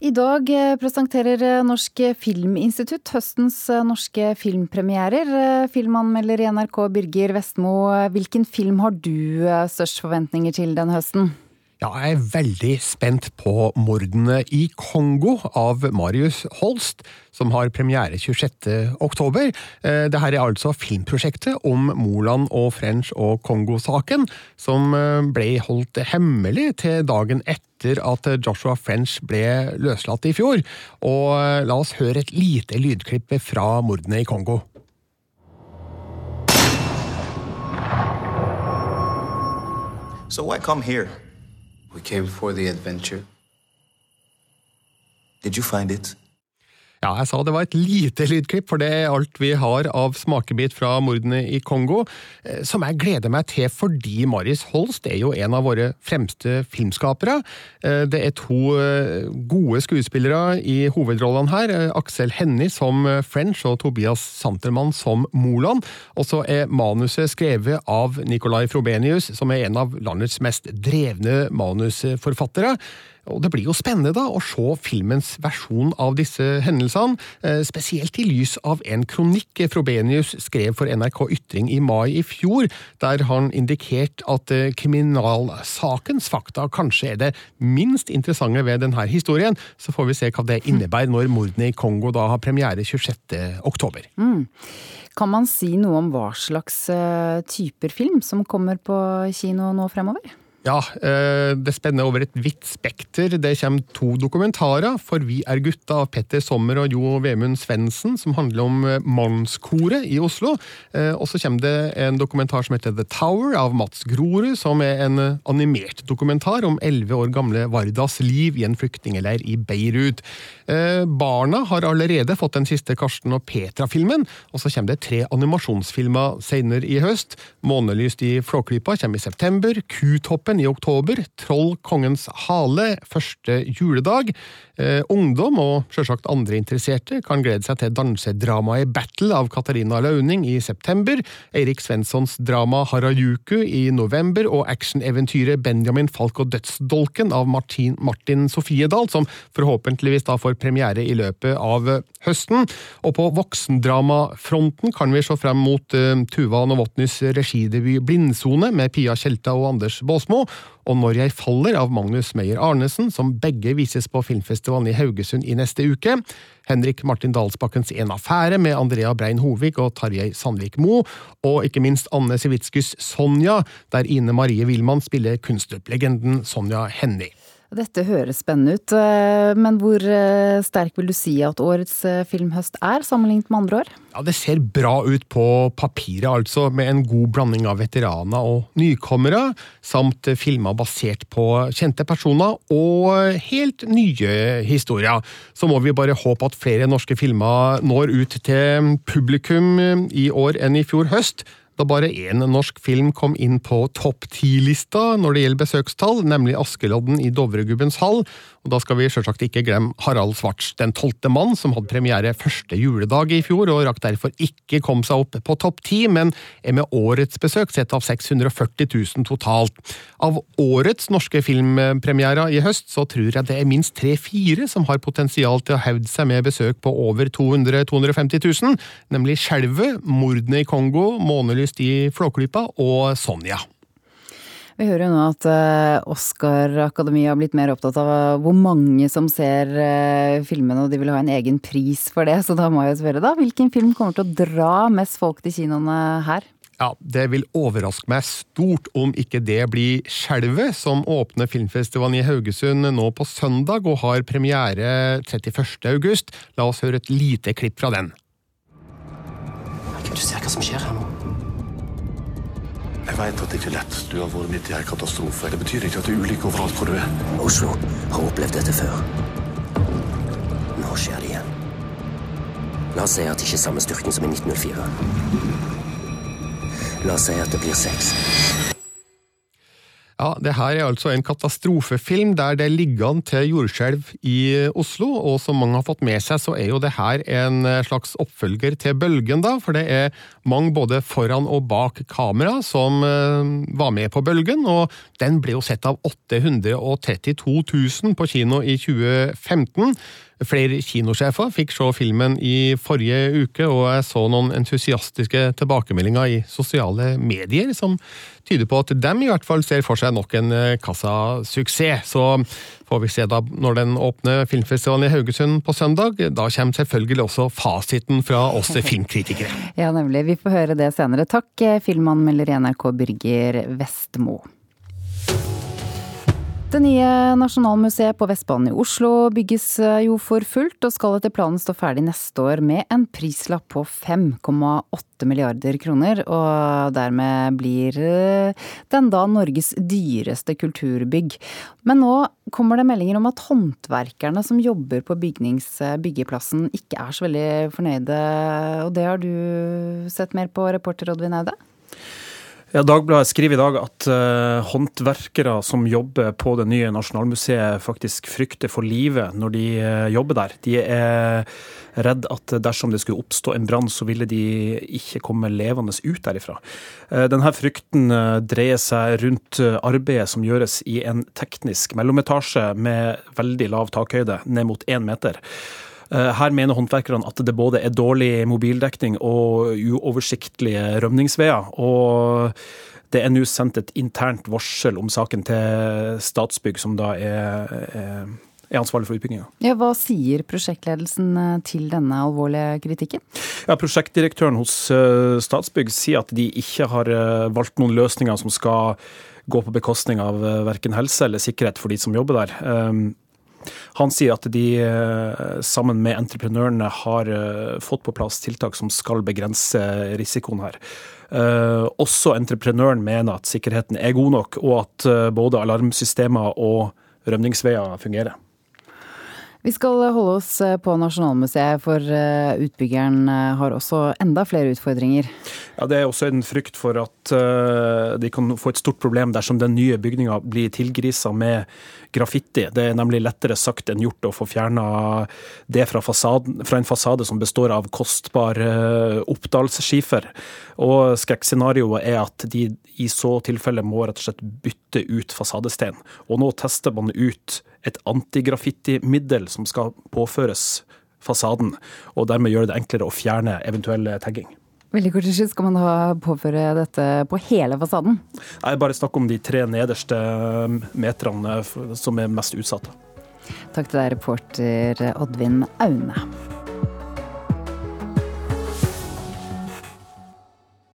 I dag eh, presenterer eh, Norsk Filminstitutt høstens eh, norske filmpremierer. Filmanmelder i NRK Birger Vestmo, hvilken film har du størst forventninger til denne høsten? Ja, jeg er veldig spent på Mordene i Kongo av Marius Holst, som har premiere 26. oktober. Eh, Dette er altså filmprosjektet om Moland og French og Kongo-saken, som eh, ble holdt hemmelig til dagen etter at Joshua French ble løslatt i fjor. Og eh, la oss høre et lite lydklipp fra mordene i Kongo. So why come here? We came for the adventure. Did you find it? Ja, jeg sa det var et lite lydklipp, for det er alt vi har av smakebit fra mordene i Kongo, eh, som jeg gleder meg til fordi Marius Holst er jo en av våre fremste filmskapere. Eh, det er to eh, gode skuespillere i hovedrollene her. Aksel Hennie som French og Tobias Santermann som Moland. Og så er manuset skrevet av Nicolai Frobenius, som er en av landets mest drevne manusforfattere. Og Det blir jo spennende da å se filmens versjon av disse hendelsene, eh, spesielt i lys av en kronikk Frobenius skrev for NRK Ytring i mai i fjor, der han indikerte at eh, kriminalsakens fakta kanskje er det minst interessante ved denne historien. Så får vi se hva det innebærer når mordene i Kongo da har premiere 26. oktober. Mm. Kan man si noe om hva slags eh, typer film som kommer på kino nå fremover? Ja, eh, det spenner over et vidt spekter. Det kommer to dokumentarer, For vi er gutta av Petter Sommer og Jo Vemund Svendsen, som handler om eh, Mannskoret i Oslo. Eh, og så kommer det en dokumentar som heter The Tower, av Mats Grorud, som er en animert dokumentar om elleve år gamle Vardas liv i en flyktningleir i Beirut. Barna har allerede fått den siste Karsten og Petra-filmen, og så kommer det tre animasjonsfilmer senere i høst. Månelyst i Flåklypa kommer i september. Kutoppen Kampen i oktober, Troll kongens hale, første juledag. Eh, ungdom og sjølsagt andre interesserte kan glede seg til dansedramaet Battle av Katarina Launing i september, Eirik Svenssons drama Harajuku i november og actioneventyret Benjamin Falk og dødsdolken av Martin, Martin Sofiedal, som forhåpentligvis da får premiere i løpet av høsten. Og på voksendramafronten kan vi se frem mot uh, Tuva Novotnys regidebut Blindsone med Pia Tjelta og Anders Baasmo, og Når jeg faller av Magnus Meyer Arnesen, som begge vises på filmfestivalen i Haugesund i neste uke. Henrik Martin Dalsbakkens En affære med Andrea Brein Hovig og Tarjei Sandvik Mo, og ikke minst Anne Sivitskys Sonja, der Ine Marie Wilman spiller kunstnerlegenden Sonja Hennie. Dette høres spennende ut, eh, men hvor eh, sterk vil du si at årets eh, filmhøst er, sammenlignet med andre år? Ja, Det ser bra ut på papiret, altså, med en god blanding av veteraner og nykommere, samt filmer basert på kjente personer og helt nye historier. Så må vi bare håpe at flere norske filmer når ut til publikum i år enn i fjor høst da bare én norsk film kom inn på topp ti-lista når det gjelder besøkstall, nemlig Askeladden i Dovregubbens hall, og da skal vi selvsagt ikke glemme Harald Svarts Den tolvte mann, som hadde premiere første juledag i fjor, og rakk derfor ikke komme seg opp på topp ti, men er med årets besøk sett av 640 000 totalt. Av årets norske filmpremierer i høst, så tror jeg det er minst tre-fire som har potensial til å hevde seg med besøk på over 200 250 000, nemlig Skjelvet, Mordene i Kongo, Månelyst i Flåklypa og Sonja. Vi hører jo nå at eh, Oscar-akademiet har blitt mer opptatt av eh, hvor mange som ser eh, filmene, og de vil ha en egen pris for det. Så da må jeg spørre, da. Hvilken film kommer til å dra mest folk til kinoene her? Ja, Det vil overraske meg stort om ikke det blir Skjelvet, som åpner filmfestivalen i Haugesund nå på søndag og har premiere 31. august. La oss høre et lite klipp fra den. Kan du se hva som skjer her nå? Jeg vet at det ikke er lett. Du har vært midt i en katastrofe. Det betyr ikke at det er ulykke overalt hvor du er. Oslo har opplevd dette før. Nå skjer det igjen. La oss si at det ikke er samme styrken som i 1904. La oss si at det blir seks. Ja, det her er altså en katastrofefilm der det ligger an til jordskjelv i Oslo, og som mange har fått med seg, så er jo det her en slags oppfølger til Bølgen, da, for det er mange både foran og bak kamera som eh, var med på Bølgen, og den ble jo sett av 832 000 på kino i 2015. Flere kinosjefer fikk se filmen i forrige uke, og jeg så noen entusiastiske tilbakemeldinger i sosiale medier som tyder på at dem i hvert fall ser for seg nok en eh, kassasuksess. Så får vi se da når den åpner filmfestivalen i Haugesund på søndag. Da kommer selvfølgelig også fasiten fra oss filmkritikere. Ja, nemlig. Vi får høre det senere. Takk, eh, filmanmelder i NRK Birger Vestmo. Det nye Nasjonalmuseet på Vestbanen i Oslo bygges eh, jo for fullt, og skal etter planen stå ferdig neste år med en prislapp på 5,8 milliarder kroner. Og dermed blir eh, den da Norges dyreste kulturbygg. Men nå kommer det meldinger om at håndverkerne som jobber på byggeplassen ikke er så veldig fornøyde. Og det har du sett mer på, reporter Oddvin Aude? Ja, Dagbladet skriver i dag at uh, håndverkere som jobber på det nye Nasjonalmuseet, faktisk frykter for livet når de uh, jobber der. De er redd at dersom det skulle oppstå en brann, så ville de ikke komme levende ut derifra. Uh, denne frykten dreier seg rundt arbeidet som gjøres i en teknisk mellometasje med veldig lav takhøyde, ned mot én meter. Eh, her mener håndverkerne at det både er dårlig mobildekning og uoversiktlige rømningsveier. og det er nå sendt et internt varsel om saken til Statsbygg, som da er, er ansvarlig for utbygginga. Ja, hva sier prosjektledelsen eh, til denne alvorlige kritikken? Ja, Prosjektdirektøren hos eh, Statsbygg sier at de ikke har valgt noen løsninger som skal gå på bekostning av verken helse eller sikkerhet for de som jobber der. Han sier at de eh, sammen med entreprenørene har eh, fått på plass tiltak som skal begrense risikoen her. Eh, også entreprenøren mener at sikkerheten er god nok, og at både alarmsystemer og rømningsveier fungerer. Vi skal holde oss på Nasjonalmuseet, for utbyggeren har også enda flere utfordringer. Ja, Det er også en frykt for at de kan få et stort problem dersom den nye bygninga blir tilgrisa med graffiti. Det er nemlig lettere sagt enn gjort å få fjerna det fra, fasaden, fra, en fasade som består av kostbar oppdalsskifer. Og skrekkscenarioet er at de i så tilfelle må rett og slett bytte ut fasadesten. Og nå tester man ut et antigraffitimiddel som skal påføres fasaden, og dermed gjøre det enklere å fjerne eventuell tagging. Veldig kort til Skal man da påføre dette på hele fasaden? Nei, bare snakk om de tre nederste um, meterne som er mest utsatte. Takk til deg, reporter Oddvin Aune.